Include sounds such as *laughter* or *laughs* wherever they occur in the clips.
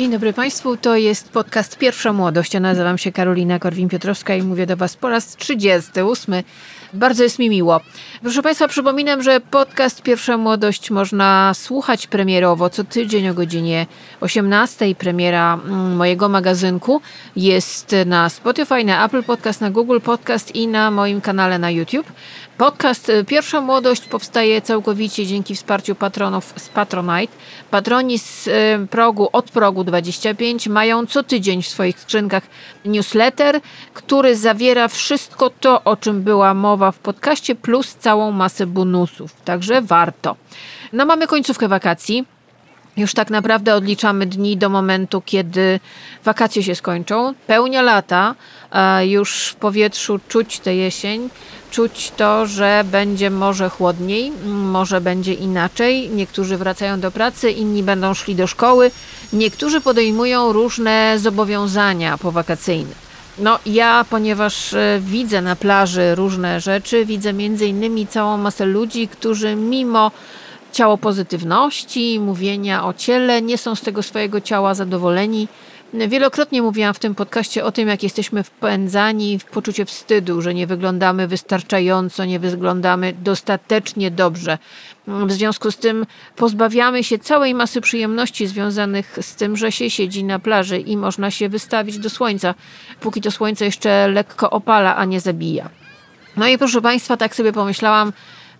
Dzień dobry Państwu, to jest podcast Pierwsza Młodość. Ja nazywam się Karolina Korwin-Piotrowska i mówię do Was po raz 38. Bardzo jest mi miło. Proszę Państwa, przypominam, że podcast Pierwsza Młodość można słuchać premierowo co tydzień o godzinie 18. Premiera mm, mojego magazynku jest na Spotify, na Apple Podcast, na Google Podcast i na moim kanale na YouTube. Podcast y, Pierwsza Młodość powstaje całkowicie dzięki wsparciu patronów z Patronite. Patroni z y, progu od progu 25 mają co tydzień w swoich skrzynkach newsletter, który zawiera wszystko to, o czym była mowa w podcaście, plus całą masę bonusów. Także warto. No mamy końcówkę wakacji. Już tak naprawdę odliczamy dni do momentu, kiedy wakacje się skończą. Pełnia lata, już w powietrzu czuć tę jesień, czuć to, że będzie może chłodniej, może będzie inaczej. Niektórzy wracają do pracy, inni będą szli do szkoły, niektórzy podejmują różne zobowiązania powakacyjne. No, ja, ponieważ e, widzę na plaży różne rzeczy, widzę między innymi całą masę ludzi, którzy mimo ciało pozytywności, mówienia o ciele, nie są z tego swojego ciała zadowoleni. Wielokrotnie mówiłam w tym podcaście o tym, jak jesteśmy wpędzani w poczucie wstydu, że nie wyglądamy wystarczająco, nie wyglądamy dostatecznie dobrze. W związku z tym pozbawiamy się całej masy przyjemności związanych z tym, że się siedzi na plaży i można się wystawić do słońca, póki to słońce jeszcze lekko opala, a nie zabija. No i proszę Państwa, tak sobie pomyślałam,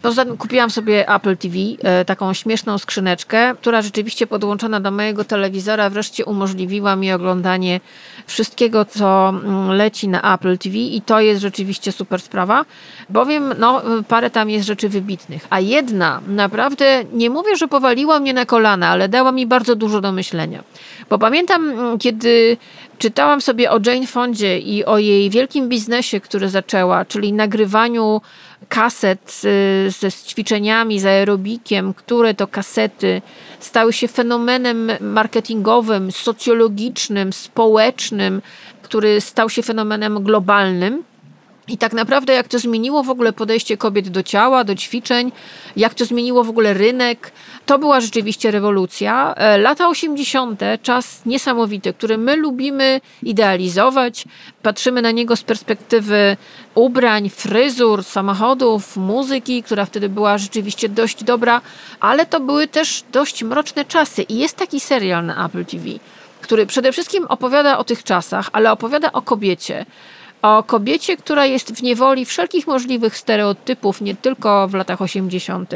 Poza tym kupiłam sobie Apple TV, e, taką śmieszną skrzyneczkę, która rzeczywiście podłączona do mojego telewizora wreszcie umożliwiła mi oglądanie wszystkiego, co mm, leci na Apple TV i to jest rzeczywiście super sprawa, bowiem no, parę tam jest rzeczy wybitnych. A jedna naprawdę, nie mówię, że powaliła mnie na kolana, ale dała mi bardzo dużo do myślenia. Bo pamiętam, mm, kiedy czytałam sobie o Jane Fondzie i o jej wielkim biznesie, który zaczęła, czyli nagrywaniu kaset y, ze ćwiczeniami, z aerobikiem, które to kasety stały się fenomenem marketingowym, socjologicznym, społecznym, który stał się fenomenem globalnym. I tak naprawdę, jak to zmieniło w ogóle podejście kobiet do ciała, do ćwiczeń, jak to zmieniło w ogóle rynek, to była rzeczywiście rewolucja. E, lata 80., czas niesamowity, który my lubimy idealizować. Patrzymy na niego z perspektywy ubrań, fryzur, samochodów, muzyki, która wtedy była rzeczywiście dość dobra, ale to były też dość mroczne czasy. I jest taki serial na Apple TV, który przede wszystkim opowiada o tych czasach, ale opowiada o kobiecie o kobiecie, która jest w niewoli wszelkich możliwych stereotypów, nie tylko w latach 80.,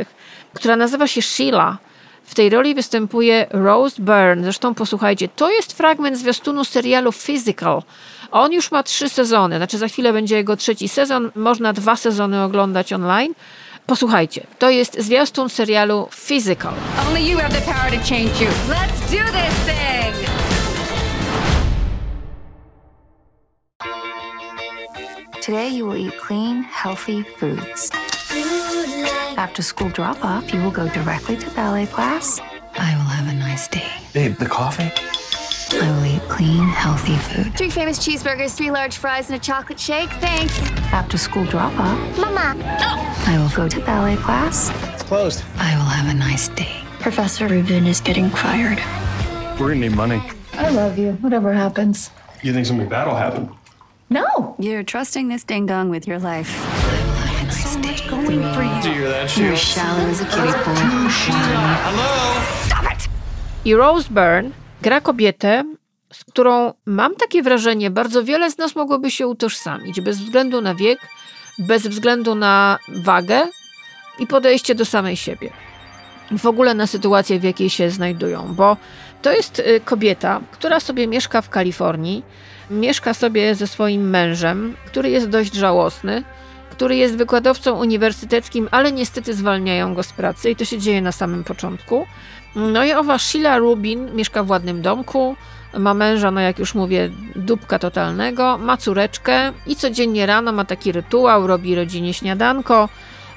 która nazywa się Sheila. W tej roli występuje Rose Byrne. Zresztą posłuchajcie, to jest fragment zwiastunu serialu Physical. On już ma trzy sezony, znaczy za chwilę będzie jego trzeci sezon. Można dwa sezony oglądać online. Posłuchajcie, to jest zwiastun serialu Physical. Only you have the power to change you. Let's do this thing! Today you will eat clean, healthy foods. After school drop off, you will go directly to ballet class. I will have a nice day. Babe, the coffee? I will eat clean, healthy food. Three famous cheeseburgers, three large fries, and a chocolate shake. Thanks. After school drop off, Mama. Oh. I will go to ballet class. It's closed. I will have a nice day. Professor Rubin is getting fired. We're gonna need money. I love you, whatever happens. You think something bad will happen? No. You're trusting this ding dong with your life. So much going for you. Do you hear that, You're Sheila? shallow as a kiddie pool. I Rose Byrne gra kobietę, z którą mam takie wrażenie, bardzo wiele z nas mogłoby się utożsamić, bez względu na wiek, bez względu na wagę i podejście do samej siebie. W ogóle na sytuację, w jakiej się znajdują, bo to jest y, kobieta, która sobie mieszka w Kalifornii, mieszka sobie ze swoim mężem, który jest dość żałosny, który jest wykładowcą uniwersyteckim, ale niestety zwalniają go z pracy i to się dzieje na samym początku. No i owa Sheila Rubin mieszka w ładnym domku, ma męża, no jak już mówię, dupka totalnego, ma córeczkę i codziennie rano ma taki rytuał, robi rodzinie śniadanko,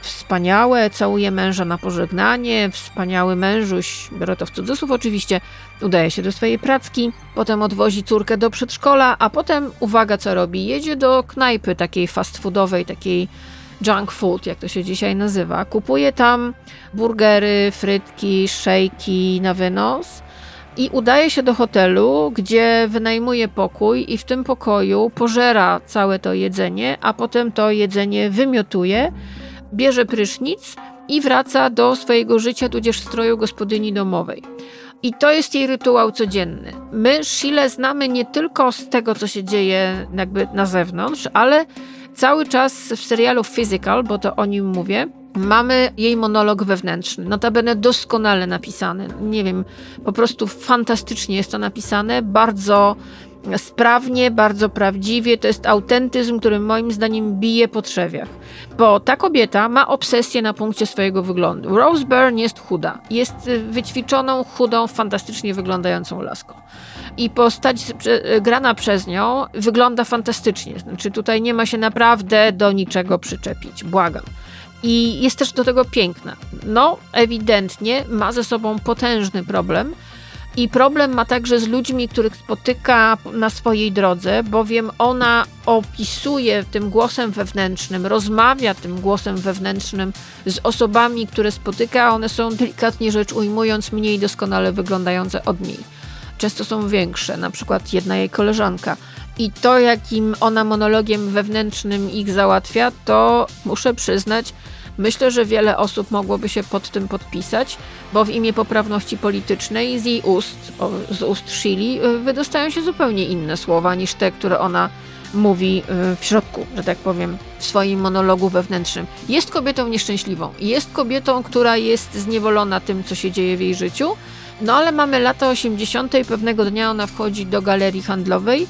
wspaniałe, całuje męża na pożegnanie, wspaniały mężuś, biorę to w cudzysłów oczywiście, udaje się do swojej pracki, potem odwozi córkę do przedszkola, a potem, uwaga co robi, jedzie do knajpy takiej fast foodowej, takiej junk food, jak to się dzisiaj nazywa. Kupuje tam burgery, frytki, szejki na wynos, i udaje się do hotelu, gdzie wynajmuje pokój i w tym pokoju pożera całe to jedzenie, a potem to jedzenie wymiotuje, bierze prysznic i wraca do swojego życia, tudzież stroju gospodyni domowej. I to jest jej rytuał codzienny. My Shile znamy nie tylko z tego, co się dzieje jakby na zewnątrz, ale cały czas w serialu Physical, bo to o nim mówię, mamy jej monolog wewnętrzny. Notabene doskonale napisany. Nie wiem, po prostu fantastycznie jest to napisane, bardzo sprawnie, bardzo prawdziwie. To jest autentyzm, który moim zdaniem bije po trzewiach. Bo ta kobieta ma obsesję na punkcie swojego wyglądu. Rose Byrne jest chuda. Jest y, wyćwiczoną, chudą, fantastycznie wyglądającą laską. I postać grana przez nią wygląda fantastycznie. Znaczy tutaj nie ma się naprawdę do niczego przyczepić. Błagam. I jest też do tego piękna. No, ewidentnie ma ze sobą potężny problem. I problem ma także z ludźmi, których spotyka na swojej drodze, bowiem ona opisuje tym głosem wewnętrznym, rozmawia tym głosem wewnętrznym z osobami, które spotyka. One są delikatnie rzecz ujmując mniej doskonale wyglądające od niej. Często są większe, na przykład jedna jej koleżanka. I to, jakim ona monologiem wewnętrznym ich załatwia, to muszę przyznać, Myślę, że wiele osób mogłoby się pod tym podpisać, bo w imię poprawności politycznej z jej ust, z ust Shili, y, wydostają się zupełnie inne słowa niż te, które ona mówi y, w środku, że tak powiem, w swoim monologu wewnętrznym. Jest kobietą nieszczęśliwą. Jest kobietą, która jest zniewolona tym, co się dzieje w jej życiu. No ale mamy lata 80. Pewnego dnia ona wchodzi do galerii handlowej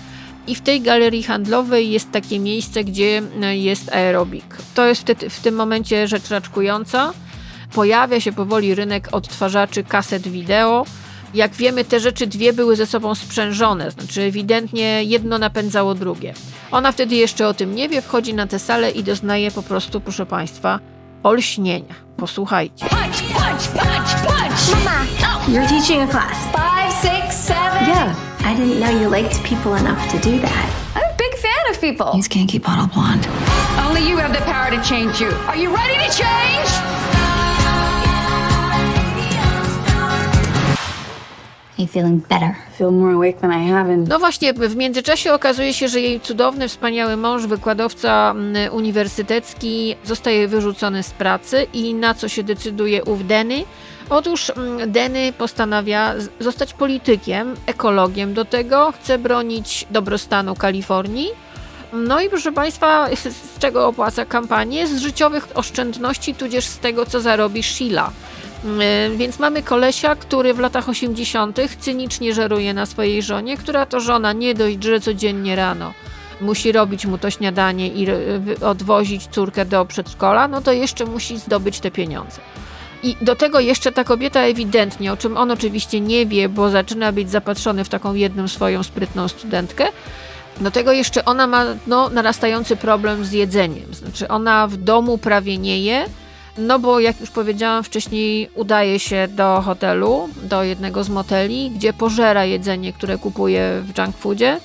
i w tej galerii handlowej jest takie miejsce, gdzie e, jest aerobik. To jest w, w tym momencie rzecz raczkująca. Pojawia się powoli rynek odtwarzaczy kaset wideo. Jak wiemy, te rzeczy dwie były ze sobą sprzężone, znaczy ewidentnie jedno napędzało drugie. Ona wtedy jeszcze o tym nie wie, wchodzi na tę salę i doznaje po prostu, proszę Państwa, olśnienia. Posłuchajcie. Punch, punch, punch, punch! Mama! You're teaching a class. Five, six, seven. Yeah. I didn't know you liked people enough to do that. I'm a big fan of people. Use Kinky Bottle Blonde. Only you have the power to change you. Are you ready to change? Are you feeling better? feel more awake than I have in No właśnie, w międzyczasie okazuje się, że jej cudowny, wspaniały mąż, wykładowca mm, uniwersytecki, zostaje wyrzucony z pracy i na co się decyduje ów Denny? Otóż mm, Denny postanawia zostać politykiem, ekologiem do tego, chce bronić dobrostanu Kalifornii. No i proszę Państwa, *laughs* z czego opłaca kampanię? Z życiowych oszczędności, tudzież z tego, co zarobi Sheila. Mm, więc mamy kolesia, który w latach 80. cynicznie żeruje na swojej żonie, która to żona nie dość, że codziennie rano musi robić mu to śniadanie i odwozić córkę do przedszkola, no to jeszcze musi zdobyć te pieniądze. I do tego jeszcze ta kobieta ewidentnie, o czym on oczywiście nie wie, bo zaczyna być zapatrzony w taką jedną swoją sprytną studentkę, do tego jeszcze ona ma no, narastający problem z jedzeniem. Znaczy ona w domu prawie nie je, no bo jak już powiedziałam wcześniej, udaje się do hotelu, do jednego z moteli, gdzie pożera jedzenie, które kupuje w junk foodzie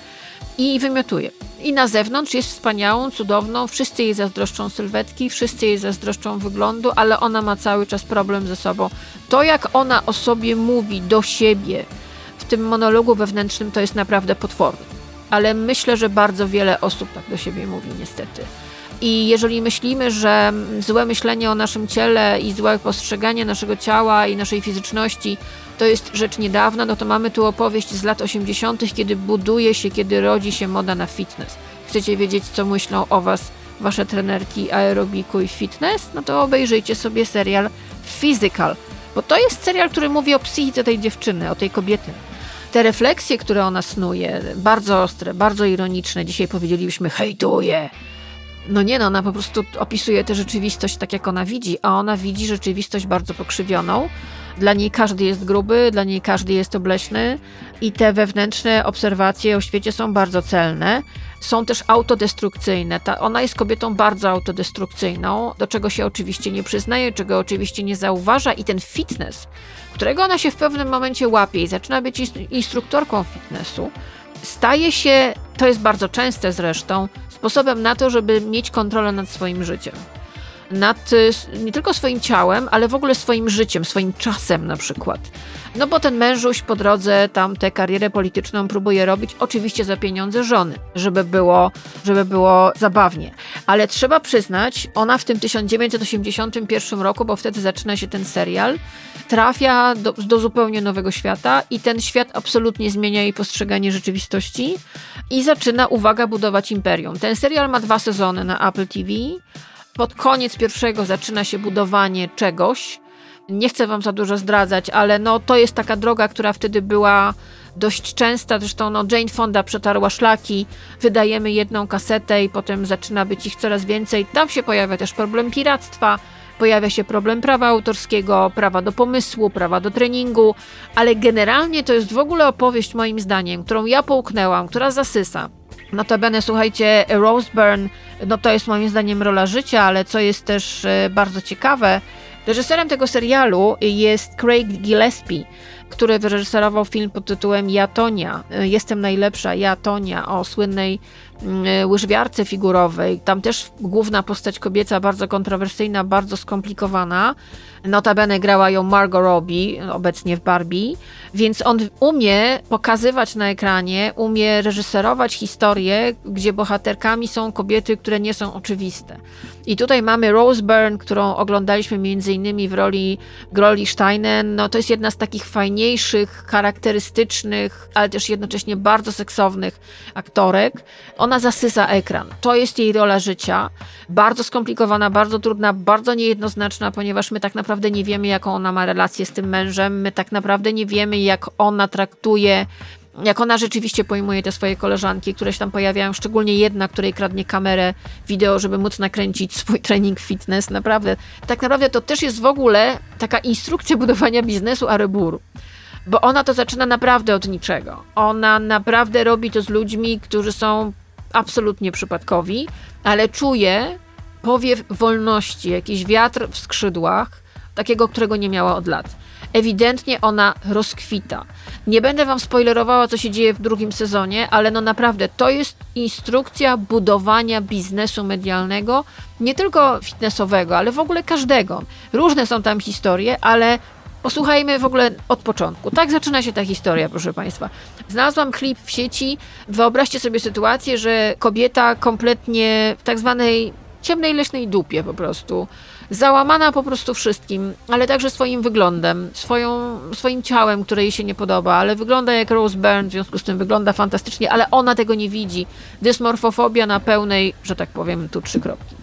i wymiotuje. I na zewnątrz jest wspaniałą, cudowną, wszyscy jej zazdroszczą sylwetki, wszyscy jej zazdroszczą wyglądu, ale ona ma cały czas problem ze sobą. To, jak ona o sobie mówi do siebie w tym monologu wewnętrznym, to jest naprawdę potworne. Ale myślę, że bardzo wiele osób tak do siebie mówi, niestety. I jeżeli myślimy, że złe myślenie o naszym ciele i złe postrzeganie naszego ciała i naszej fizyczności to jest rzecz niedawna, no to mamy tu opowieść z lat 80., kiedy buduje się, kiedy rodzi się moda na fitness. Chcecie wiedzieć, co myślą o Was Wasze trenerki aerobiku i fitness? No to obejrzyjcie sobie serial Physical, bo to jest serial, który mówi o psychice tej dziewczyny, o tej kobiety. Te refleksje, które ona snuje, bardzo ostre, bardzo ironiczne, dzisiaj powiedzielibyśmy hejtuje, no nie no, ona po prostu opisuje tę rzeczywistość tak, jak ona widzi, a ona widzi rzeczywistość bardzo pokrzywioną. Dla niej każdy jest gruby, dla niej każdy jest obleśny i te wewnętrzne obserwacje o świecie są bardzo celne. Są też autodestrukcyjne. Ta, ona jest kobietą bardzo autodestrukcyjną, do czego się oczywiście nie przyznaje, czego oczywiście nie zauważa i ten fitness, którego ona się w pewnym momencie łapie i zaczyna być instruktorką fitnessu, staje się, to jest bardzo częste zresztą, sposobem na to, żeby mieć kontrolę nad swoim życiem. Nad y, nie tylko swoim ciałem, ale w ogóle swoim życiem, swoim czasem na przykład. No bo ten mężuś po drodze tam tę karierę polityczną próbuje robić, oczywiście za pieniądze żony, żeby było, żeby było zabawnie. Ale trzeba przyznać, ona w tym 1981 roku, bo wtedy zaczyna się ten serial, trafia do, do zupełnie nowego świata i ten świat absolutnie zmienia jej postrzeganie rzeczywistości i zaczyna, uwaga, budować imperium. Ten serial ma dwa sezony na Apple TV. Pod koniec pierwszego zaczyna się budowanie czegoś. Nie chcę wam za dużo zdradzać, ale no, to jest taka droga, która wtedy była dość częsta. Zresztą no, Jane Fonda przetarła szlaki, wydajemy jedną kasetę i potem zaczyna być ich coraz więcej. Tam się pojawia też problem piractwa, pojawia się problem prawa autorskiego, prawa do pomysłu, prawa do treningu, ale generalnie to jest w ogóle opowieść moim zdaniem, którą ja połknęłam, która zasysa. Notabene, słuchajcie, Rose Byrne, no to jest moim zdaniem rola życia, ale co jest też e, bardzo ciekawe, reżyserem tego serialu jest Craig Gillespie, który wyreżyserował film pod tytułem Ja Tonia, Jestem najlepsza, Ja Tonia, o słynnej mm, e, łyżwiarce figurowej. Tam też główna postać kobieca, bardzo kontrowersyjna, bardzo skomplikowana. Notabene grała ją Margot Robbie, obecnie w Barbie, więc on umie pokazywać na ekranie, umie reżyserować historie, gdzie bohaterkami są kobiety, które nie są oczywiste. I tutaj mamy Rose Byrne, którą oglądaliśmy między innymi w roli Groli Steinen. No to jest jedna z takich fajniejszych, charakterystycznych, ale też jednocześnie bardzo seksownych aktorek. Ona zasysa ekran. To jest jej rola życia. Bardzo skomplikowana, bardzo trudna, bardzo niejednoznaczna, ponieważ my tak naprawdę nie wiemy, jaką ona ma relację z tym mężem. My tak naprawdę nie wiemy, jak ona traktuje jak ona rzeczywiście pojmuje te swoje koleżanki, które się tam pojawiają, szczególnie jedna, której kradnie kamerę wideo, żeby móc nakręcić swój *laughs* trening fitness. Naprawdę, tak naprawdę to też jest w ogóle taka instrukcja budowania biznesu Arebur. Bo ona to zaczyna naprawdę od niczego. Ona naprawdę robi to z ludźmi, którzy są absolutnie przypadkowi, ale czuje powiew wolności, jakiś wiatr w skrzydłach, takiego, którego nie miała od lat. Ewidentnie ona rozkwita. Nie będę wam spoilerowała, co się dzieje w drugim sezonie, ale no naprawdę to jest instrukcja budowania biznesu medialnego, nie tylko fitnessowego, ale w ogóle każdego. Różne są tam historie, ale Posłuchajmy w ogóle od początku. Tak zaczyna się ta historia, proszę Państwa. Znalazłam klip w sieci. Wyobraźcie sobie sytuację, że kobieta kompletnie w tak zwanej ciemnej leśnej dupie po prostu. Załamana po prostu wszystkim, ale także swoim wyglądem, swoją, swoim ciałem, które jej się nie podoba, ale wygląda jak Rose Byrne, w związku z tym wygląda fantastycznie, ale ona tego nie widzi. Dysmorfofobia na pełnej, że tak powiem, tu trzy kropki.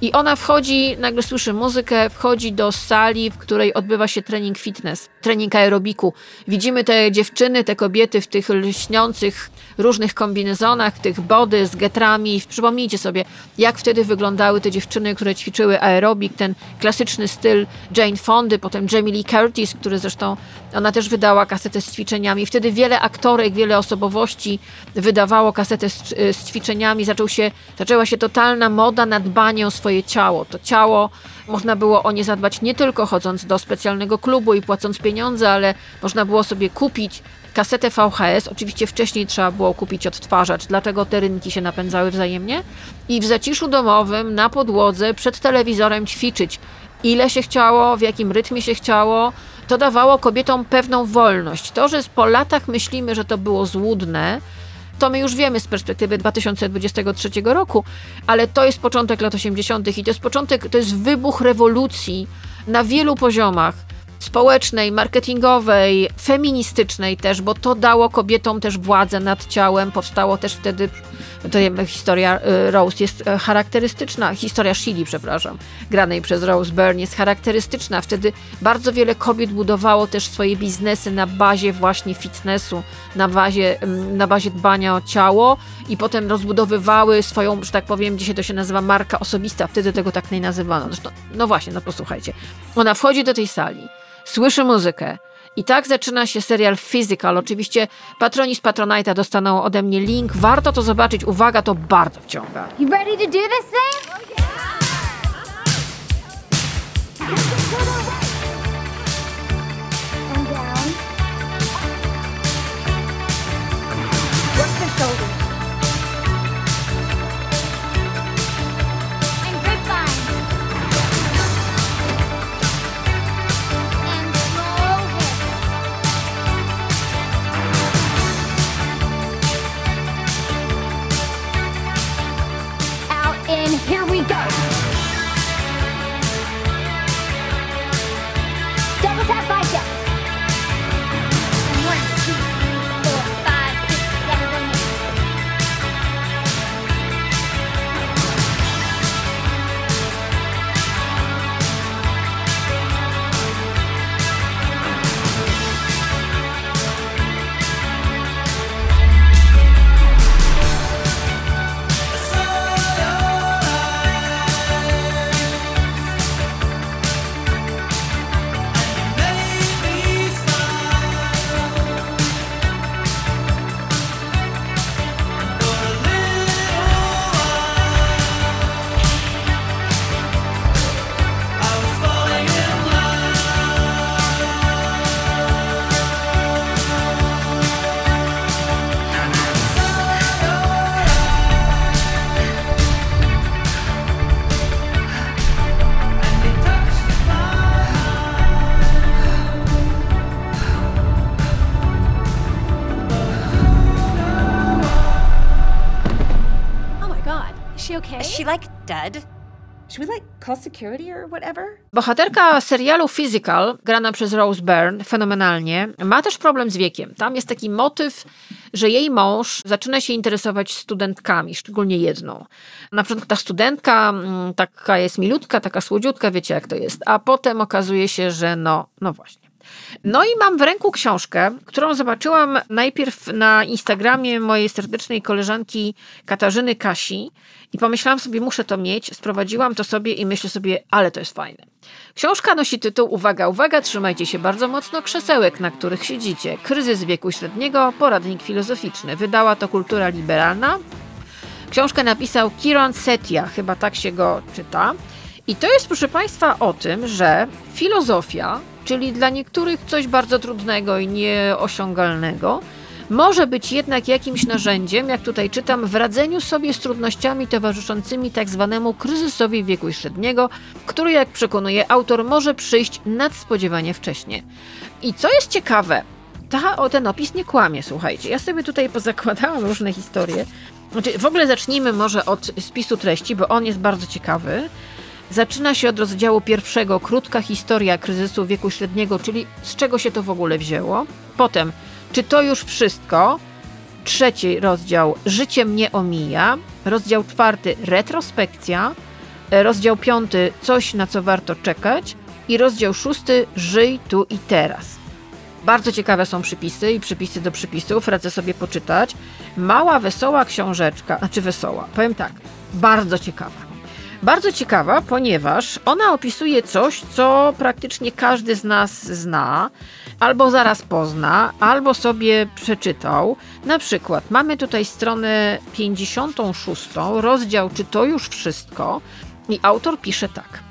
I ona wchodzi, nagle słyszy muzykę, wchodzi do sali, w której odbywa się trening fitness, trening aerobiku. Widzimy te dziewczyny, te kobiety w tych lśniących różnych kombinezonach, tych body z getrami. Przypomnijcie sobie, jak wtedy wyglądały te dziewczyny, które ćwiczyły aerobik, ten klasyczny styl Jane Fondy, potem Jamie Lee Curtis, który zresztą, ona też wydała kasetę z ćwiczeniami. Wtedy wiele aktorek, wiele osobowości wydawało kasetę z, z ćwiczeniami. Zaczął się, zaczęła się totalna moda na dbanie o swoje ciało. To ciało można było o nie zadbać nie tylko chodząc do specjalnego klubu i płacąc pieniądze, ale można było sobie kupić kasetę VHS. Oczywiście wcześniej trzeba było kupić odtwarzacz, dlatego te rynki się napędzały wzajemnie. I w zaciszu domowym, na podłodze, przed telewizorem ćwiczyć. Ile się chciało, w jakim rytmie się chciało, to dawało kobietom pewną wolność. To, że po latach myślimy, że to było złudne, to my już wiemy z perspektywy 2023 roku, ale to jest początek lat 80. i to jest początek, to jest wybuch rewolucji na wielu poziomach społecznej, marketingowej, feministycznej też, bo to dało kobietom też władzę nad ciałem. Powstało też wtedy, to jakby historia y, Rose jest e, charakterystyczna, historia Shili, przepraszam, granej przez Rose Byrne jest charakterystyczna. Wtedy bardzo wiele kobiet budowało też swoje biznesy na bazie właśnie fitnessu, na bazie, na bazie dbania o ciało i potem rozbudowywały swoją, że tak powiem, dzisiaj to się nazywa marka osobista, wtedy tego tak nie nazywano. Zresztą, no właśnie, no posłuchajcie. Ona wchodzi do tej sali, słyszy muzykę. I tak zaczyna się serial Physical. Oczywiście patroni z Patronite'a dostaną ode mnie link. Warto to zobaczyć. Uwaga, to bardzo wciąga. You ready to do this thing? And like dead? Should we like call security or whatever? Bohaterka serialu Physical, grana przez Rose Byrne, fenomenalnie, ma też problem z wiekiem. Tam jest taki motyw, że jej mąż zaczyna się interesować studentkami, szczególnie jedną. Na przykład ta studentka mm, taka jest milutka, taka słodziutka, wiecie jak to jest. A potem okazuje się, że no, no właśnie. No i mam w ręku książkę, którą zobaczyłam najpierw na Instagramie mojej serdecznej koleżanki Katarzyny Kasi i pomyślałam sobie, muszę to mieć. Sprowadziłam to sobie i myślę sobie, ale to jest fajne. Książka nosi tytuł, uwaga, uwaga, trzymajcie się bardzo mocno, krzesełek, na których siedzicie. Kryzys wieku średniego, poradnik filozoficzny. Wydała to Kultura Liberalna. Książkę napisał Kiron Setia, chyba tak się go czyta. I to jest, proszę Państwa, o tym, że filozofia, czyli dla niektórych coś bardzo trudnego i nieosiągalnego, może być jednak jakimś narzędziem, jak tutaj czytam, w radzeniu sobie z trudnościami towarzyszącymi tak zwanemu kryzysowi wieku średniego, który, jak przekonuje autor, może przyjść nadspodziewanie wcześnie. I co jest ciekawe, ta, o, ten opis nie kłamie, słuchajcie. Ja sobie tutaj pozakładałam różne historie. Znaczy, w ogóle zacznijmy może od spisu treści, bo on jest bardzo ciekawy. Zaczyna się od rozdziału pierwszego, krótka historia kryzysu wieku średniego, czyli z czego się to w ogóle wzięło. Potem, czy to już wszystko? Trzeci rozdział, życie mnie omija. Rozdział czwarty, retrospekcja. Rozdział piąty, coś na co warto czekać. I rozdział szósty, żyj tu i teraz. Bardzo ciekawe są przypisy i przypisy do przypisów, radzę sobie poczytać. Mała, wesoła książeczka, znaczy wesoła, powiem tak, bardzo ciekawa. Bardzo ciekawa, ponieważ ona opisuje coś, co praktycznie każdy z nas zna, albo zaraz pozna, albo sobie przeczytał. Na przykład mamy tutaj stronę 56, rozdział Czy to już wszystko? I autor pisze tak.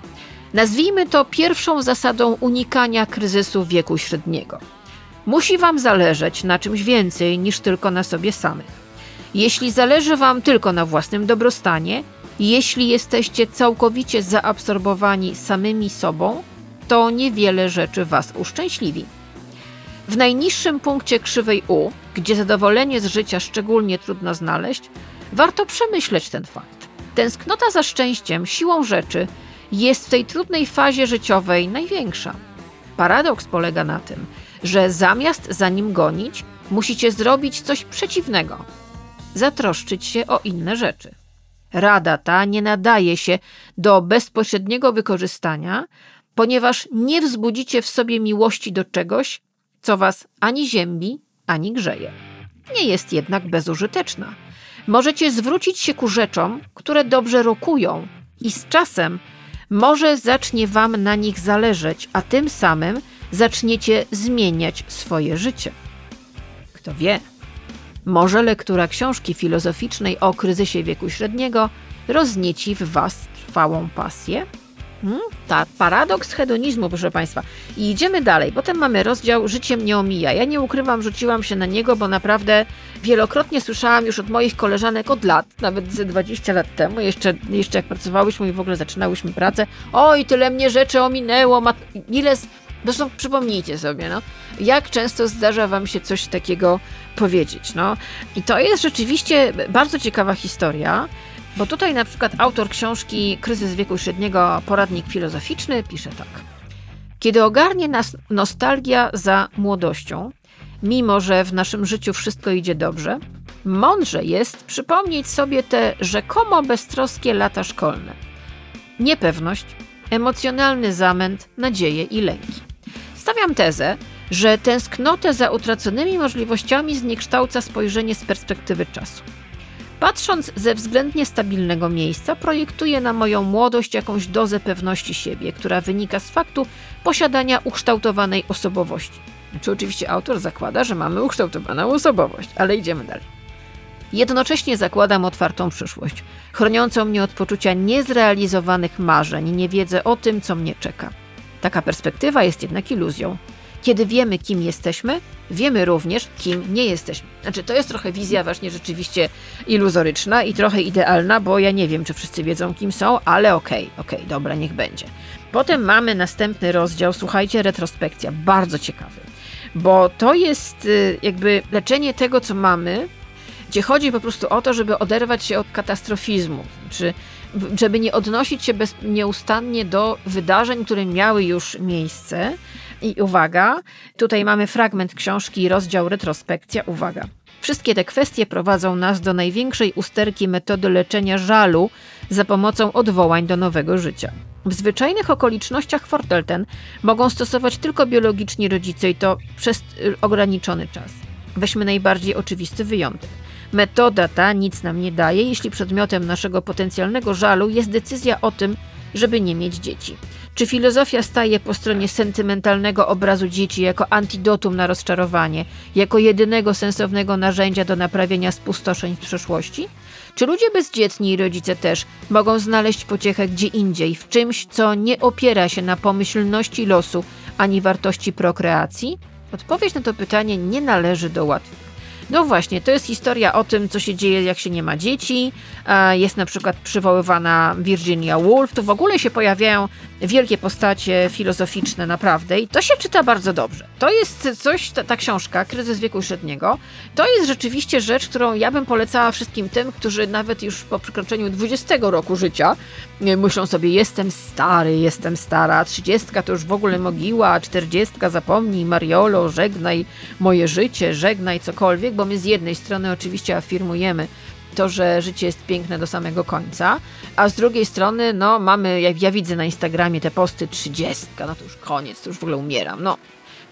Nazwijmy to pierwszą zasadą unikania kryzysu wieku średniego. Musi Wam zależeć na czymś więcej niż tylko na sobie samych. Jeśli zależy Wam tylko na własnym dobrostanie, jeśli jesteście całkowicie zaabsorbowani samymi sobą, to niewiele rzeczy Was uszczęśliwi. W najniższym punkcie krzywej U, gdzie zadowolenie z życia szczególnie trudno znaleźć, warto przemyśleć ten fakt. Tęsknota za szczęściem, siłą rzeczy, jest w tej trudnej fazie życiowej największa. Paradoks polega na tym, że zamiast za nim gonić, musicie zrobić coś przeciwnego zatroszczyć się o inne rzeczy. Rada ta nie nadaje się do bezpośredniego wykorzystania, ponieważ nie wzbudzicie w sobie miłości do czegoś, co was ani ziębi, ani grzeje. Nie jest jednak bezużyteczna. Możecie zwrócić się ku rzeczom, które dobrze rokują, i z czasem może zacznie wam na nich zależeć, a tym samym zaczniecie zmieniać swoje życie. Kto wie? Może lektura książki filozoficznej o kryzysie wieku średniego roznieci w Was trwałą pasję? Hmm? Ta paradoks hedonizmu, proszę Państwa. I idziemy dalej. Potem mamy rozdział Życie mnie omija. Ja nie ukrywam, rzuciłam się na niego, bo naprawdę wielokrotnie słyszałam już od moich koleżanek od lat, nawet ze 20 lat temu, jeszcze, jeszcze jak pracowałyśmy i w ogóle zaczynałyśmy pracę. Oj, tyle mnie rzeczy ominęło, ile z Zresztą przypomnijcie sobie, no, jak często zdarza wam się coś takiego powiedzieć. No. I to jest rzeczywiście bardzo ciekawa historia, bo tutaj na przykład autor książki Kryzys wieku średniego, poradnik filozoficzny, pisze tak. Kiedy ogarnie nas nostalgia za młodością, mimo że w naszym życiu wszystko idzie dobrze, mądrze jest przypomnieć sobie te rzekomo beztroskie lata szkolne. Niepewność, emocjonalny zamęt, nadzieje i lęki. Stawiam tezę, że tęsknotę za utraconymi możliwościami zniekształca spojrzenie z perspektywy czasu. Patrząc ze względnie stabilnego miejsca, projektuję na moją młodość jakąś dozę pewności siebie, która wynika z faktu posiadania ukształtowanej osobowości. Znaczy, oczywiście autor zakłada, że mamy ukształtowaną osobowość, ale idziemy dalej. Jednocześnie zakładam otwartą przyszłość, chroniącą mnie od poczucia niezrealizowanych marzeń i niewiedzy o tym, co mnie czeka. Taka perspektywa jest jednak iluzją. Kiedy wiemy, kim jesteśmy, wiemy również, kim nie jesteśmy. Znaczy, to jest trochę wizja właśnie rzeczywiście iluzoryczna i trochę idealna, bo ja nie wiem, czy wszyscy wiedzą, kim są, ale okej, okay, okej, okay, dobra, niech będzie. Potem mamy następny rozdział, słuchajcie, retrospekcja, bardzo ciekawy, bo to jest y, jakby leczenie tego, co mamy, gdzie chodzi po prostu o to, żeby oderwać się od katastrofizmu, czy żeby nie odnosić się bez, nieustannie do wydarzeń, które miały już miejsce. I uwaga, tutaj mamy fragment książki, rozdział retrospekcja. Uwaga. Wszystkie te kwestie prowadzą nas do największej usterki metody leczenia żalu za pomocą odwołań do nowego życia. W zwyczajnych okolicznościach fortel ten mogą stosować tylko biologiczni rodzice i to przez y, ograniczony czas. Weźmy najbardziej oczywisty wyjątek. Metoda ta nic nam nie daje, jeśli przedmiotem naszego potencjalnego żalu jest decyzja o tym, żeby nie mieć dzieci. Czy filozofia staje po stronie sentymentalnego obrazu dzieci jako antidotum na rozczarowanie, jako jedynego sensownego narzędzia do naprawienia spustoszeń w przeszłości? Czy ludzie bezdzietni i rodzice też mogą znaleźć pociechę gdzie indziej, w czymś, co nie opiera się na pomyślności losu ani wartości prokreacji? Odpowiedź na to pytanie nie należy do łatwych. No właśnie, to jest historia o tym, co się dzieje, jak się nie ma dzieci. Jest na przykład przywoływana Virginia Woolf. Tu w ogóle się pojawiają wielkie postacie filozoficzne, naprawdę, i to się czyta bardzo dobrze. To jest coś, ta, ta książka, Kryzys wieku średniego, to jest rzeczywiście rzecz, którą ja bym polecała wszystkim tym, którzy nawet już po przekroczeniu 20 roku życia myślą sobie, jestem stary, jestem stara, 30 to już w ogóle mogiła, 40 zapomnij, Mariolo, żegnaj moje życie, żegnaj cokolwiek, bo my z jednej strony oczywiście afirmujemy, to, że życie jest piękne do samego końca, a z drugiej strony, no mamy, jak ja widzę na Instagramie te posty 30, no to już koniec, to już w ogóle umieram, no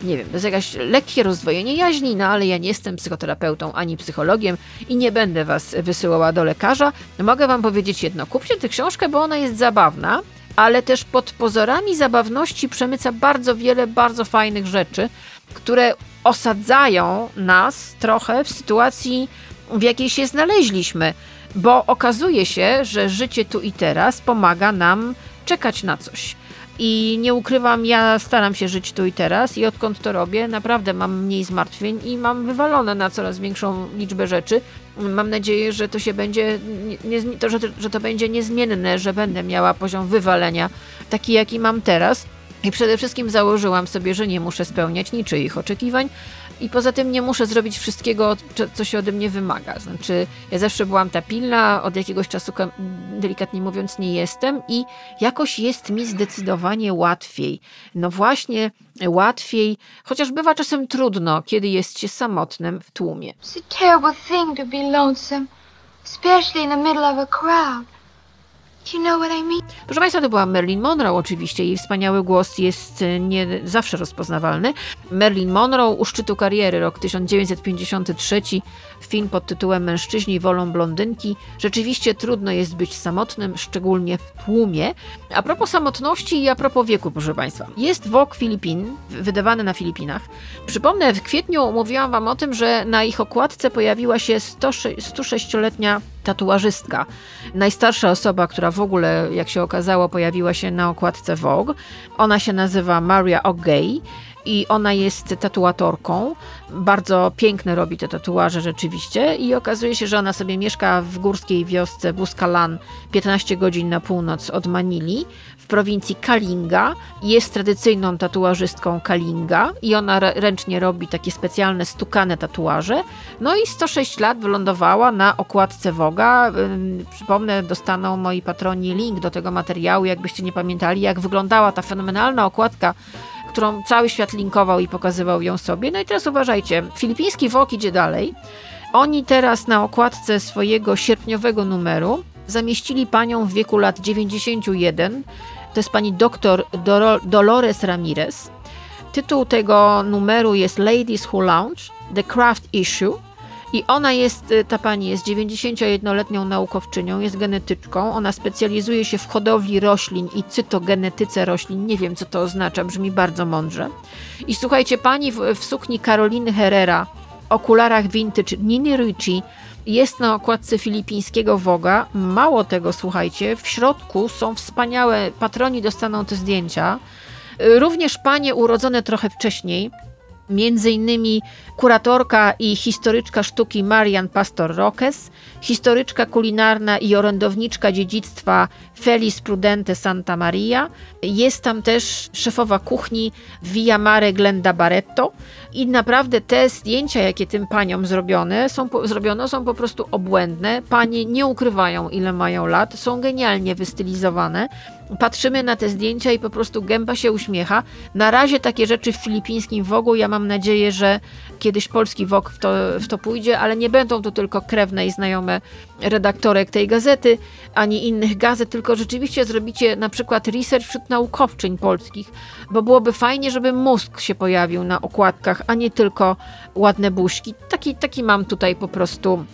nie wiem, to jest jakaś lekkie rozdwojenie jaźni, no ale ja nie jestem psychoterapeutą ani psychologiem i nie będę was wysyłała do lekarza. Mogę wam powiedzieć jedno, kupcie tę książkę, bo ona jest zabawna, ale też pod pozorami zabawności przemyca bardzo wiele bardzo fajnych rzeczy, które osadzają nas trochę w sytuacji, w jakiej się znaleźliśmy, bo okazuje się, że życie tu i teraz pomaga nam czekać na coś. I nie ukrywam, ja staram się żyć tu i teraz i odkąd to robię, naprawdę mam mniej zmartwień i mam wywalone na coraz większą liczbę rzeczy. Mam nadzieję, że to się będzie, nie, to, że, że to będzie niezmienne, że będę miała poziom wywalenia taki, jaki mam teraz. I przede wszystkim założyłam sobie, że nie muszę spełniać niczyich oczekiwań, i poza tym nie muszę zrobić wszystkiego, co się ode mnie wymaga. Znaczy, ja zawsze byłam ta pilna, od jakiegoś czasu, delikatnie mówiąc, nie jestem i jakoś jest mi zdecydowanie łatwiej. No właśnie, łatwiej, chociaż bywa czasem trudno, kiedy jest się samotnym w tłumie. It's a terrible thing to be lonesome, especially in the middle of a crowd. You know what I mean? Proszę Państwa, to była Marilyn Monroe oczywiście. Jej wspaniały głos jest e, nie zawsze rozpoznawalny. Marilyn Monroe u szczytu kariery, rok 1953, film pod tytułem Mężczyźni wolą blondynki. Rzeczywiście trudno jest być samotnym, szczególnie w tłumie. A propos samotności i a propos wieku, proszę Państwa. Jest Vogue Filipin, wydawany na Filipinach. Przypomnę, w kwietniu mówiłam Wam o tym, że na ich okładce pojawiła się 106-letnia tatuażystka. Najstarsza osoba, która w ogóle, jak się okazało, pojawiła się na okładce Vogue. Ona się nazywa Maria O'Gay i ona jest tatuatorką. Bardzo piękne robi te tatuaże rzeczywiście i okazuje się, że ona sobie mieszka w górskiej wiosce Buscalan 15 godzin na północ od Manili w prowincji Kalinga. Jest tradycyjną tatuażystką Kalinga i ona ręcznie robi takie specjalne stukane tatuaże. No i 106 lat wylądowała na okładce Woga. Przypomnę, dostaną moi patroni link do tego materiału, jakbyście nie pamiętali, jak wyglądała ta fenomenalna okładka którą cały świat linkował i pokazywał ją sobie. No i teraz uważajcie, filipiński WOK idzie dalej. Oni teraz na okładce swojego sierpniowego numeru zamieścili panią w wieku lat 91. To jest pani doktor Dolores Ramirez. Tytuł tego numeru jest Ladies Who Lounge, The Craft Issue. I ona jest, y, ta pani jest 91-letnią naukowczynią, jest genetyczką. Ona specjalizuje się w hodowli roślin i cytogenetyce roślin. Nie wiem, co to oznacza, brzmi bardzo mądrze. I słuchajcie, pani w, w sukni Karoliny Herrera, okularach vintage Nini Ricci, jest na okładce filipińskiego Woga. Mało tego, słuchajcie, w środku są wspaniałe, patroni dostaną te zdjęcia. Również panie urodzone trochę wcześniej, Między innymi kuratorka i historyczka sztuki Marian Pastor Roques, historyczka kulinarna i orędowniczka dziedzictwa Felis Prudente Santa Maria. Jest tam też szefowa kuchni Via Mare Glenda Barretto i naprawdę te zdjęcia, jakie tym paniom zrobione, są po, zrobiono, są po prostu obłędne. Panie nie ukrywają, ile mają lat, są genialnie wystylizowane. Patrzymy na te zdjęcia i po prostu gęba się uśmiecha. Na razie takie rzeczy w filipińskim wogu, ja mam nadzieję, że kiedyś polski wok w to, w to pójdzie, ale nie będą to tylko krewne i znajome redaktorek tej gazety, ani innych gazet, tylko rzeczywiście zrobicie na przykład research wśród naukowczyń polskich, bo byłoby fajnie, żeby mózg się pojawił na okładkach, a nie tylko ładne buźki. Taki, taki mam tutaj po prostu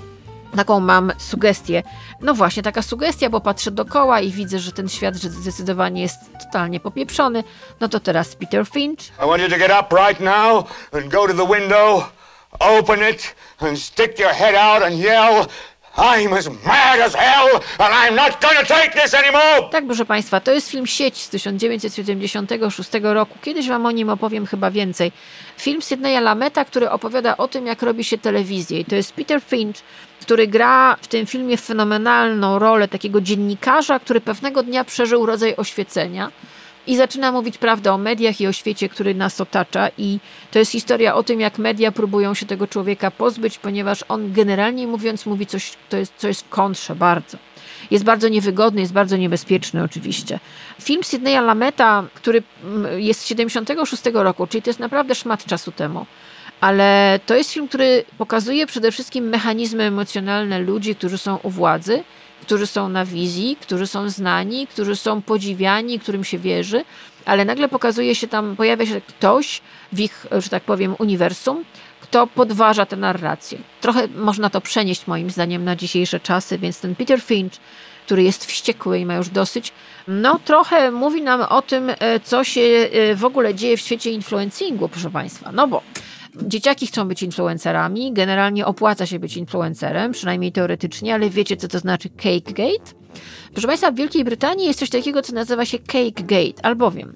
Taką mam sugestię. No właśnie, taka sugestia, bo patrzę dookoła i widzę, że ten świat zdecydowanie jest totalnie popieprzony. No to teraz Peter Finch. I want you to get up right now and go to the window, open it, and stick your head out and yell, I'm as mad as hell, and I'm not gonna take this anymore! Tak, proszę Państwa, to jest film Sieć z 1976 roku. Kiedyś Wam o nim opowiem chyba więcej. Film Sydneya Lameta, który opowiada o tym, jak robi się telewizję. I to jest Peter Finch, który gra w tym filmie fenomenalną rolę takiego dziennikarza, który pewnego dnia przeżył rodzaj oświecenia i zaczyna mówić prawdę o mediach i o świecie, który nas otacza. I to jest historia o tym, jak media próbują się tego człowieka pozbyć, ponieważ on generalnie mówiąc mówi coś, to jest, co jest w kontrze bardzo. Jest bardzo niewygodny, jest bardzo niebezpieczny oczywiście. Film Sydneya Lameta, który mm, jest z 76 roku, czyli to jest naprawdę szmat czasu temu. Ale to jest film, który pokazuje przede wszystkim mechanizmy emocjonalne ludzi, którzy są u władzy, którzy są na wizji, którzy są znani, którzy są podziwiani, którym się wierzy, ale nagle pokazuje się tam, pojawia się ktoś w ich, że tak powiem, uniwersum, kto podważa tę narrację. Trochę można to przenieść moim zdaniem na dzisiejsze czasy, więc ten Peter Finch, który jest wściekły i ma już dosyć, no trochę mówi nam o tym, e, co się e, w ogóle dzieje w świecie influencingu, proszę Państwa. No bo Dzieciaki chcą być influencerami, generalnie opłaca się być influencerem, przynajmniej teoretycznie, ale wiecie, co to znaczy cake gate? Proszę Państwa, w Wielkiej Brytanii jest coś takiego, co nazywa się cake gate, albowiem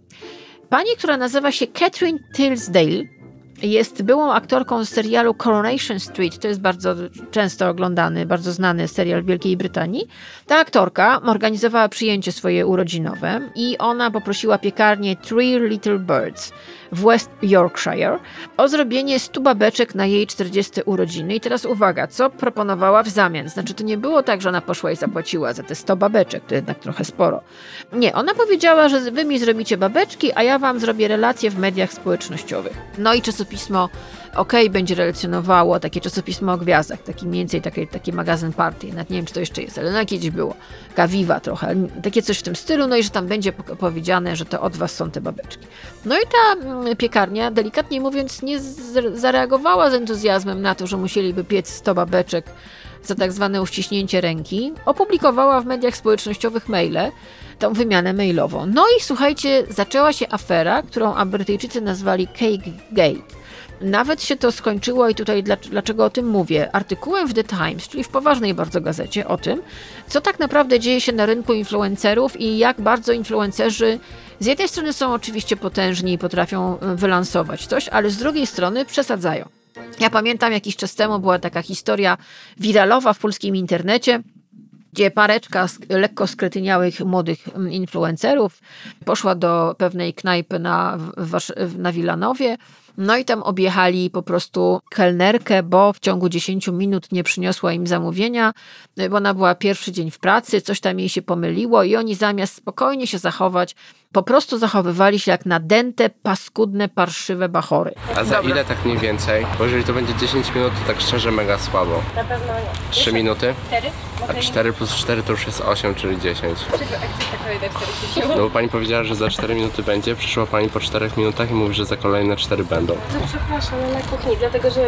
pani, która nazywa się Catherine Tilsdale, jest byłą aktorką z serialu Coronation Street. To jest bardzo często oglądany, bardzo znany serial w Wielkiej Brytanii. Ta aktorka organizowała przyjęcie swoje urodzinowe i ona poprosiła piekarnię Three Little Birds w West Yorkshire o zrobienie 100 babeczek na jej 40 urodziny. I teraz uwaga, co proponowała w zamian? Znaczy, to nie było tak, że ona poszła i zapłaciła za te 100 babeczek, to jednak trochę sporo. Nie, ona powiedziała, że wy mi zrobicie babeczki, a ja wam zrobię relacje w mediach społecznościowych. No i czasopismo OK będzie relacjonowało, takie czasopismo o gwiazdach, taki mniej więcej taki, taki magazyn party, nawet nie wiem, czy to jeszcze jest, ale no kiedyś było. Kawiwa trochę, takie coś w tym stylu, no i że tam będzie po- powiedziane, że to od was są te babeczki. No i ta mm, piekarnia, delikatnie mówiąc, nie zareagowała z entuzjazmem na to, że musieliby piec 100 babeczek za tak zwane uściśnięcie ręki, opublikowała w mediach społecznościowych maile, tą wymianę mailową. No i słuchajcie, zaczęła się afera, którą Brytyjczycy nazwali Cake Gate. Nawet się to skończyło i tutaj dlac- dlaczego o tym mówię? Artykułem w The Times, czyli w poważnej bardzo gazecie o tym, co tak naprawdę dzieje się na rynku influencerów i jak bardzo influencerzy z jednej strony są oczywiście potężni i potrafią y, wylansować coś, ale z drugiej strony przesadzają. Ja pamiętam jakiś czas temu była taka historia wiralowa w polskim internecie, gdzie pareczka lekko skretyniałych młodych influencerów poszła do pewnej knajpy na, na Wilanowie. No i tam objechali po prostu kelnerkę, bo w ciągu 10 minut nie przyniosła im zamówienia, bo ona była pierwszy dzień w pracy, coś tam jej się pomyliło i oni zamiast spokojnie się zachować, po prostu zachowywali się jak nadęte, paskudne, parszywe bachory. A za ile tak mniej więcej? Bo jeżeli to będzie 10 minut, to tak szczerze mega słabo. Na pewno nie. 3 minuty? Cztery? A 4 plus 4 to już jest 8, czyli 10. Czego akcja kolejne 40 No bo pani powiedziała, że za 4 minuty będzie, przyszła pani po 4 minutach i mówi, że za kolejne 4 będą. No przepraszam, no na kuchni, dlatego że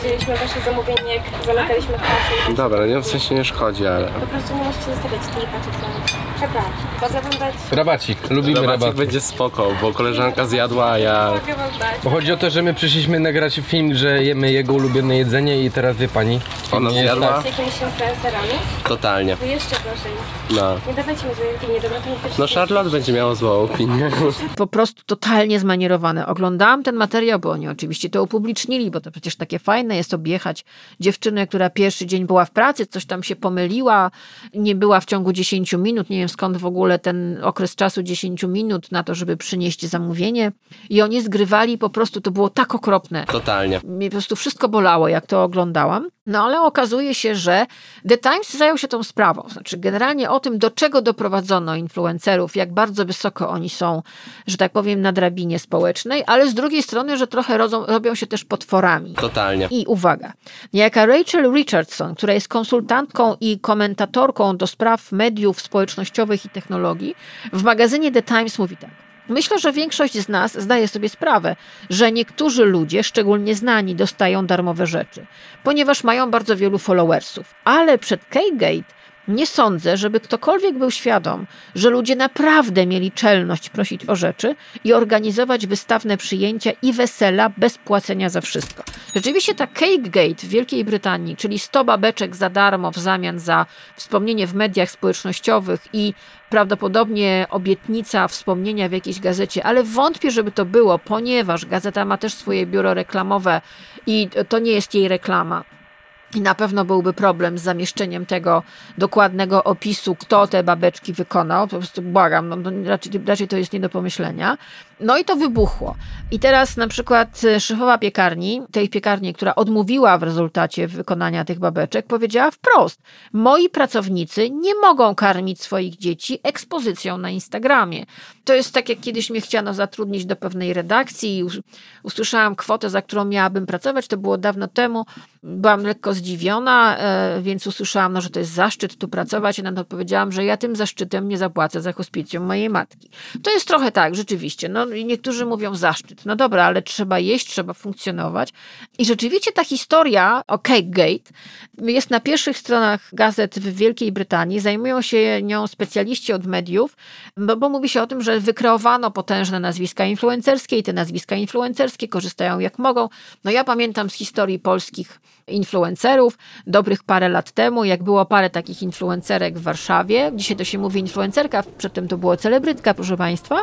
wzięliśmy wasze zamówienie, jak zamykaliśmy kasę. Dobra, no nie w sensie nie szkodzi, ale... Po prostu nie możecie zostawiać tyle paczek samych. Przepraszam. Mogę wam dać... Rabacik, lubimy Rabacik rabat. będzie spoko, bo koleżanka zjadła, a ja... Mogę wam dać. Bo chodzi o to, że my przyszliśmy nagrać film, że jemy jego ulubione jedzenie i teraz wie pani. Ona nie zjadła? tak. Z jakimiś influencerami? Totalnie. To jeszcze proszę. No. Nie dawajcie mi złej opinii, dobra? To nie też No Charlotte będzie miała złą opinię. po prostu totalnie zmanierowane. Oglądałam ten materiał, bo oni oczywiście to upublicznili, bo to przecież takie fajne jest objechać dziewczynę, która pierwszy dzień była w pracy, coś tam się pomyliła, nie była w ciągu 10 minut, nie wiem skąd w ogóle ten okres czasu 10 minut na to, żeby przynieść zamówienie i oni zgrywali po prostu, to było tak okropne. Totalnie. Mnie po prostu wszystko bolało, jak to oglądałam. No ale okazuje się, że The Times zajął się tą sprawą. Znaczy, generalnie o tym, do czego doprowadzono influencerów, jak bardzo wysoko oni są, że tak powiem, na drabinie społecznej, ale z drugiej strony, że trochę rodzą, robią się też potworami. Totalnie. I uwaga, niejaka Rachel Richardson, która jest konsultantką i komentatorką do spraw mediów społecznościowych i technologii, w magazynie The Times mówi tak. Myślę, że większość z nas zdaje sobie sprawę, że niektórzy ludzie, szczególnie znani, dostają darmowe rzeczy, ponieważ mają bardzo wielu followersów. Ale przed K-Gate nie sądzę, żeby ktokolwiek był świadom, że ludzie naprawdę mieli czelność prosić o rzeczy i organizować wystawne przyjęcia i wesela bez płacenia za wszystko. Rzeczywiście ta Cake Gate w Wielkiej Brytanii, czyli 100 babeczek za darmo w zamian za wspomnienie w mediach społecznościowych i prawdopodobnie obietnica wspomnienia w jakiejś gazecie, ale wątpię, żeby to było, ponieważ gazeta ma też swoje biuro reklamowe i to nie jest jej reklama. I na pewno byłby problem z zamieszczeniem tego dokładnego opisu, kto te babeczki wykonał. Po prostu błagam, no, no, raczej, raczej to jest nie do pomyślenia. No i to wybuchło. I teraz na przykład e, szefowa piekarni, tej piekarni, która odmówiła w rezultacie wykonania tych babeczek, powiedziała wprost: Moi pracownicy nie mogą karmić swoich dzieci ekspozycją na Instagramie. To jest tak, jak kiedyś mnie chciano zatrudnić do pewnej redakcji i us- usłyszałam kwotę, za którą miałabym pracować. To było dawno temu. Byłam lekko zdziwiona, e, więc usłyszałam, no, że to jest zaszczyt tu pracować. I na to odpowiedziałam, że ja tym zaszczytem nie zapłacę za hospicjum mojej matki. To jest trochę tak, rzeczywiście. No, i niektórzy mówią zaszczyt. No dobra, ale trzeba jeść, trzeba funkcjonować. I rzeczywiście ta historia o Cake Gate jest na pierwszych stronach gazet w Wielkiej Brytanii. Zajmują się nią specjaliści od mediów, bo, bo mówi się o tym, że wykreowano potężne nazwiska influencerskie i te nazwiska influencerskie korzystają jak mogą. No ja pamiętam z historii polskich influencerów, dobrych parę lat temu, jak było parę takich influencerek w Warszawie. Dzisiaj to się mówi influencerka, przedtem to było celebrytka, proszę Państwa.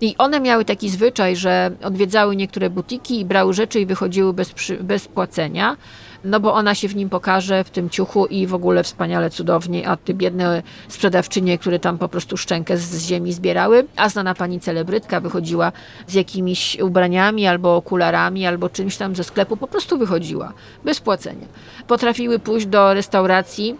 I one miały taki zwyczaj, że odwiedzały niektóre butiki i brały rzeczy i wychodziły bez, bez płacenia no bo ona się w nim pokaże, w tym ciuchu i w ogóle wspaniale, cudownie, a ty biedne sprzedawczynie, które tam po prostu szczękę z, ziemi zbierały, a znana pani celebrytka wychodziła z jakimiś ubraniami albo okularami, albo czymś tam ze sklepu, po prostu wychodziła, bez płacenia. Potrafiły pójść do restauracji,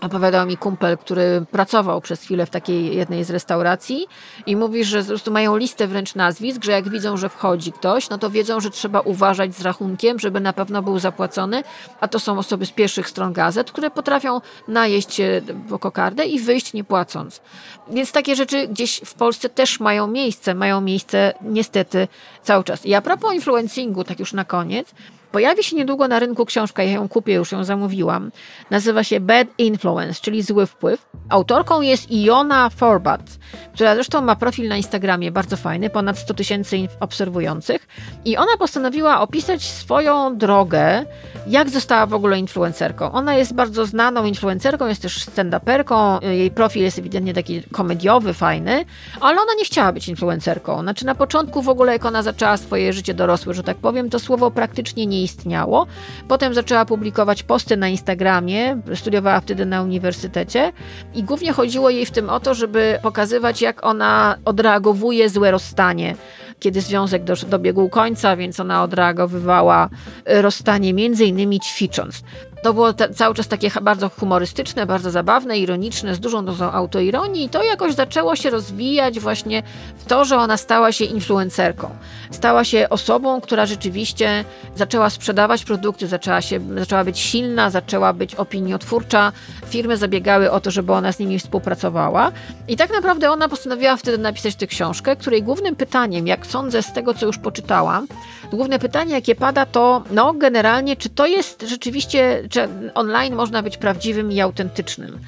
Opowiadał mi kumpel, który pracował przez chwilę w takiej jednej z restauracji i mówi, że po prostu mają listę wręcz nazwisk, że jak widzą, że wchodzi ktoś, no to wiedzą, że trzeba uważać z rachunkiem, żeby na pewno był zapłacony, a to są osoby z pierwszych stron gazet, które potrafią najeść się kokardę i wyjść nie płacąc. Więc takie rzeczy gdzieś w Polsce też mają miejsce, mają miejsce niestety cały czas. I a propos influencingu, tak już na koniec, Pojawi się niedługo na rynku książka, ja ją kupię, już ją zamówiłam. Nazywa się Bad Influence, czyli zły wpływ. Autorką jest Iona Forbat, która zresztą ma profil na Instagramie bardzo fajny, ponad 100 tysięcy obserwujących. I ona postanowiła opisać swoją drogę, jak została w ogóle influencerką. Ona jest bardzo znaną influencerką, jest też stand-uperką, jej profil jest ewidentnie taki komediowy, fajny, ale ona nie chciała być influencerką. Znaczy na początku w ogóle, jak ona zaczęła swoje życie dorosłe, że tak powiem, to słowo praktycznie nie istniało. Potem zaczęła publikować posty na Instagramie, studiowała wtedy na uniwersytecie i głównie chodziło jej w tym o to, żeby pokazywać, jak ona odreagowuje złe rozstanie, kiedy związek dobiegł końca, więc ona odreagowywała rozstanie między innymi ćwicząc. To było te, cały czas takie bardzo humorystyczne, bardzo zabawne, ironiczne, z dużą dozą autoironii i to jakoś zaczęło się rozwijać właśnie w to, że ona stała się influencerką. Stała się osobą, która rzeczywiście zaczęła sprzedawać produkty, zaczęła, się, zaczęła być silna, zaczęła być opiniotwórcza. Firmy zabiegały o to, żeby ona z nimi współpracowała. I tak naprawdę ona postanowiła wtedy napisać tę książkę, której głównym pytaniem, jak sądzę z tego, co już poczytałam, główne pytanie, jakie pada, to no generalnie, czy to jest rzeczywiście, czy online można być prawdziwym i autentycznym.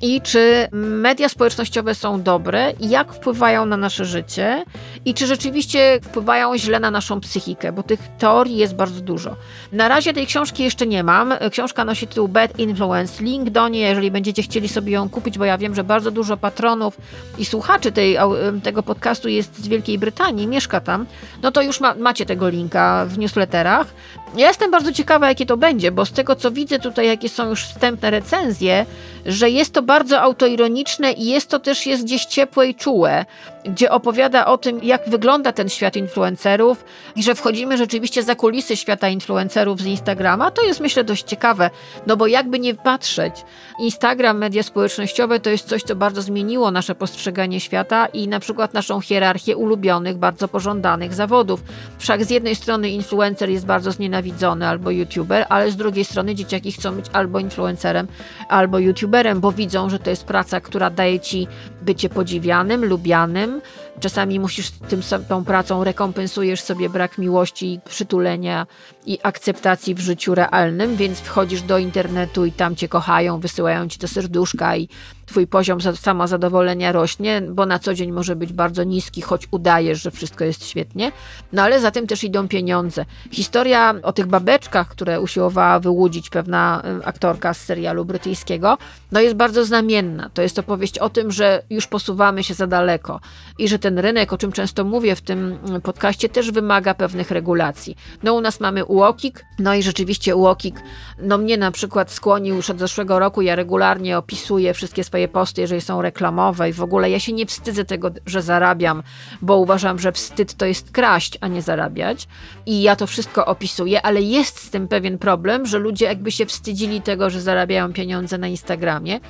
I czy media społecznościowe są dobre i jak wpływają na nasze życie i czy rzeczywiście wpływają źle na naszą psychikę, bo tych teorii jest bardzo dużo. Na razie tej książki jeszcze nie mam. Książka nosi tytuł Bad Influence. Link do niej, jeżeli będziecie chcieli sobie ją kupić, bo ja wiem, że bardzo dużo patronów i słuchaczy tej, tego podcastu jest z Wielkiej Brytanii, mieszka tam, no to już ma, macie tego linka w newsletterach. Ja jestem bardzo ciekawa, jakie to będzie, bo z tego co widzę tutaj, jakie są już wstępne recenzje, że jest to bardzo autoironiczne i jest to też jest gdzieś ciepłe i czułe, gdzie opowiada o tym, jak wygląda ten świat influencerów i że wchodzimy rzeczywiście za kulisy świata influencerów z Instagrama. To jest myślę dość ciekawe, no bo jakby nie patrzeć, Instagram, media społecznościowe to jest coś, co bardzo zmieniło nasze postrzeganie świata i na przykład naszą hierarchię ulubionych, bardzo pożądanych zawodów. Wszak z jednej strony influencer jest bardzo znienawidzony albo youtuber, ale z drugiej strony dzieciaki chcą być albo influencerem, albo youtuberem, bo widzą, że to jest praca, która daje ci bycie podziwianym, lubianym. Czasami musisz tym, tą pracą rekompensujesz sobie brak miłości, przytulenia i akceptacji w życiu realnym, więc wchodzisz do internetu i tam cię kochają, wysyłają ci to serduszka i twój poziom samozadowolenia rośnie, bo na co dzień może być bardzo niski, choć udajesz, że wszystko jest świetnie. No ale za tym też idą pieniądze. Historia o tych babeczkach, które usiłowała wyłudzić pewna y, aktorka z serialu brytyjskiego, no jest bardzo znamienna. To jest opowieść o tym, że już posuwamy się za daleko i że ten rynek, o czym często mówię w tym y, podcaście, też wymaga pewnych regulacji. No u nas mamy UOKiK, no i rzeczywiście UOKiK, no mnie na przykład skłonił już od zeszłego roku, ja regularnie opisuję wszystkie swoje posty, jeżeli są reklamowe i w ogóle. Ja się nie wstydzę tego, że zarabiam, bo uważam, że wstyd to jest kraść, a nie zarabiać. I ja to wszystko opisuję, ale jest z tym pewien problem, że ludzie jakby się wstydzili tego, że zarabiają pieniądze na Instagramie,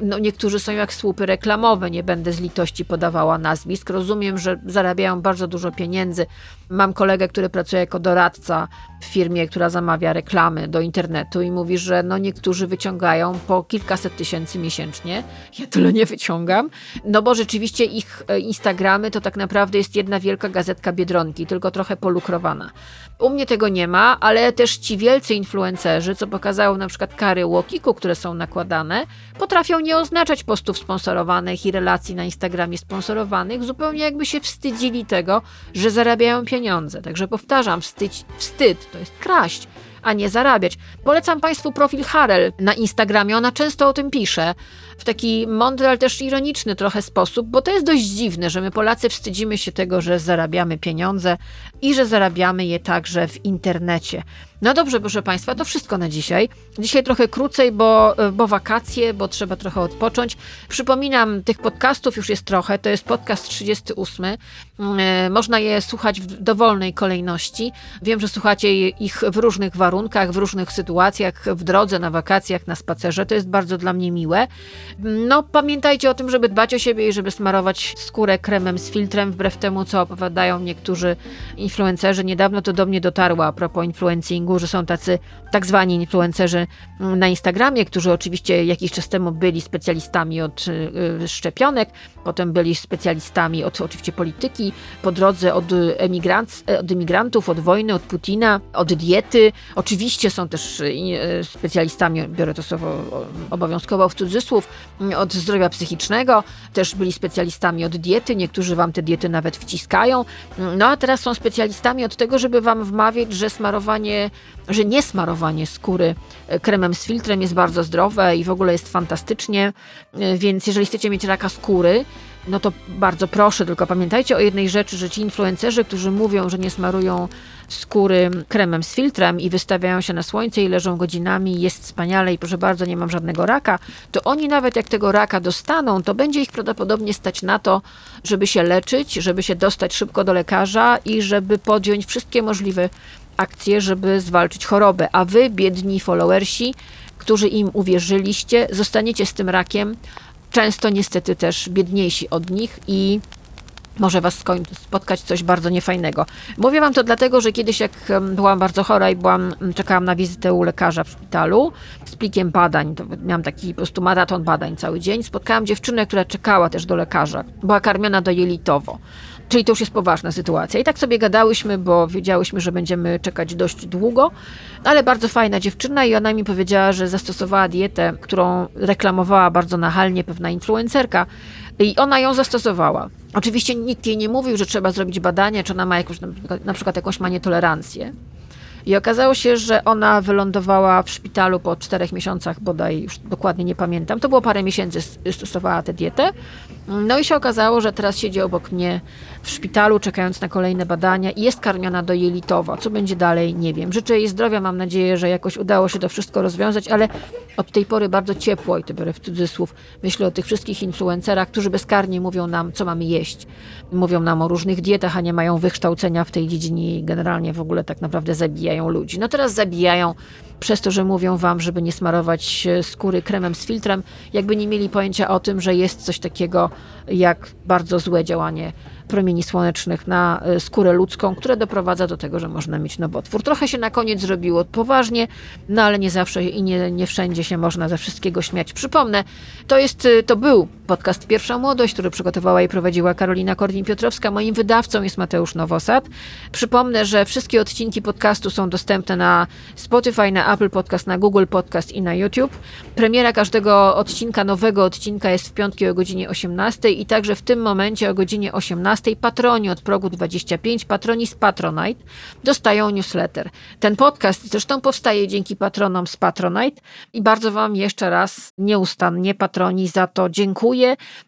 no niektórzy są jak słupy reklamowe, nie będę z litości podawała nazwisk. Rozumiem, że zarabiają bardzo dużo pieniędzy. Mam kolegę, który pracuje jako doradca w firmie, która zamawia reklamy do internetu i mówi, że no niektórzy wyciągają po kilkaset tysięcy miesięcznie. Ja tyle nie wyciągam, no bo rzeczywiście ich e, Instagramy to tak naprawdę jest jedna wielka gazetka Biedronki, tylko trochę polukrowana. U mnie tego nie ma, ale też ci wielcy influencerzy, co pokazało na przykład kary Łokiku, które są nakładane, potrafią nie oznaczać postów sponsorowanych i relacji na Instagramie sponsorowanych, zupełnie jakby się wstydzili tego, że zarabiają pieniądze. Także powtarzam, wstyd, wstyd to jest kraść a nie zarabiać. Polecam Państwu profil Harel na Instagramie, ona często o tym pisze w taki mądry, ale też ironiczny trochę sposób, bo to jest dość dziwne, że my Polacy wstydzimy się tego, że zarabiamy pieniądze i że zarabiamy je także w internecie. No dobrze, proszę Państwa, to wszystko na dzisiaj. Dzisiaj trochę krócej, bo, bo wakacje, bo trzeba trochę odpocząć. Przypominam, tych podcastów już jest trochę. To jest podcast 38. E, można je słuchać w dowolnej kolejności. Wiem, że słuchacie ich w różnych warunkach, w różnych sytuacjach, w drodze, na wakacjach, na spacerze. To jest bardzo dla mnie miłe. No, pamiętajcie o tym, żeby dbać o siebie i żeby smarować skórę kremem z filtrem, wbrew temu, co opowiadają niektórzy influencerzy. Niedawno to do mnie dotarło a propos influencingu, że są tacy tak zwani influencerzy na Instagramie, którzy oczywiście jakiś czas temu byli specjalistami od y, szczepionek, potem byli specjalistami od oczywiście polityki, po drodze od, emigrant, od od wojny, od Putina, od diety. Oczywiście są też y, specjalistami, biorę to słowo obowiązkowo w cudzysłów, od zdrowia psychicznego, też byli specjalistami od diety, niektórzy wam te diety nawet wciskają. No a teraz są specjalistami od tego, żeby wam wmawiać, że smarowanie, że nie smarowanie skóry e, kremem z filtrem jest bardzo zdrowe i w ogóle jest fantastycznie. E, więc jeżeli chcecie mieć raka skóry, no to bardzo proszę, tylko pamiętajcie o jednej rzeczy, że ci influencerzy, którzy mówią, że nie smarują skóry kremem z filtrem i wystawiają się na słońce i leżą godzinami, jest wspaniale i proszę bardzo, nie mam żadnego raka, to oni nawet jak tego raka dostaną, to będzie ich prawdopodobnie stać na to, żeby się leczyć, żeby się dostać szybko do lekarza i żeby podjąć wszystkie możliwe akcje, żeby zwalczyć chorobę. A wy, biedni followersi, którzy im uwierzyliście, zostaniecie z tym rakiem, często niestety też biedniejsi od nich i może was spotkać coś bardzo niefajnego. Mówię wam to dlatego, że kiedyś jak byłam bardzo chora i byłam, czekałam na wizytę u lekarza w szpitalu z plikiem badań, to miałam taki po prostu maraton badań cały dzień, spotkałam dziewczynę, która czekała też do lekarza. Była karmiona dojelitowo. Czyli to już jest poważna sytuacja. I tak sobie gadałyśmy, bo wiedziałyśmy, że będziemy czekać dość długo, ale bardzo fajna dziewczyna i ona mi powiedziała, że zastosowała dietę, którą reklamowała bardzo nachalnie pewna influencerka i ona ją zastosowała. Oczywiście nikt jej nie mówił, że trzeba zrobić badania, czy ona ma jakąś, na przykład- jakąś ma nietolerancję. I okazało się, że ona wylądowała w szpitalu po czterech miesiącach, bodaj już dokładnie nie pamiętam. To było parę miesięcy, stosowała tę dietę. No i się okazało, że teraz siedzi obok mnie w szpitalu, czekając na kolejne badania i jest karmiona dojelitowo. Co będzie dalej, nie wiem. Życzę jej zdrowia, mam nadzieję, że jakoś udało się to wszystko rozwiązać, ale od tej pory bardzo ciepło, i to biorę w cudzysłów, myślę o tych wszystkich influencerach, którzy bezkarnie mówią nam, co mamy jeść. Mówią nam o różnych dietach, a nie mają wykształcenia w tej dziedzinie i generalnie w ogóle tak naprawdę zabijają ludzi. No teraz zabijają przez to, że mówią wam, żeby nie smarować e, skóry kremem z filtrem, jakby nie mieli pojęcia o tym, że jest coś takiego jak bardzo złe działanie promieni słonecznych na e, skórę ludzką, które doprowadza do tego, że można mieć nowotwór. Trochę się na koniec zrobiło poważnie, no ale nie zawsze i nie, nie wszędzie się można ze wszystkiego śmiać. Przypomnę, to jest, e, to był podcast Pierwsza Młodość, który przygotowała i prowadziła Karolina Korwin-Piotrowska. Moim wydawcą jest Mateusz Nowosad. Przypomnę, że wszystkie odcinki podcastu są dostępne na Spotify, na Apple Podcast, na Google Podcast i na YouTube. Premiera każdego odcinka, nowego odcinka jest w piątki o godzinie 18 i także w tym momencie o godzinie 18 patroni od progu 25, patroni z Patronite dostają newsletter. Ten podcast zresztą powstaje dzięki patronom z Patronite i bardzo Wam jeszcze raz nieustannie patroni za to dziękuję.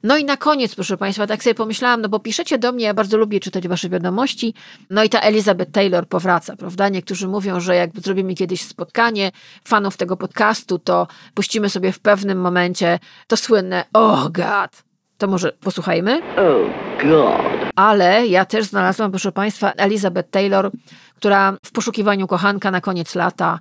No i na koniec, proszę Państwa, tak sobie pomyślałam, no bo piszecie do mnie, ja bardzo lubię czytać Wasze wiadomości, no i ta Elizabeth Taylor powraca, prawda? Niektórzy mówią, że jak zrobimy kiedyś spotkanie fanów tego podcastu, to puścimy sobie w pewnym momencie to słynne Oh God. To może posłuchajmy? Oh, God. Ale ja też znalazłam, proszę Państwa, Elizabeth Taylor, która w poszukiwaniu kochanka na koniec lata.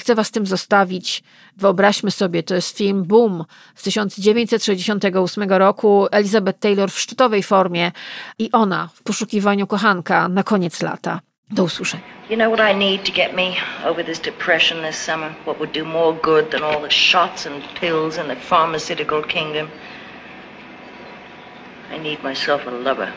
Chcę Was tym zostawić. Wyobraźmy sobie, to jest film Boom z 1968 roku. Elizabeth Taylor w szczytowej formie i ona w poszukiwaniu kochanka na koniec lata. Do usłyszenia. You know what I need to get me over this depression this summer? What would do more good than all the shots and pills in the pharmaceutical kingdom? I need myself a lover.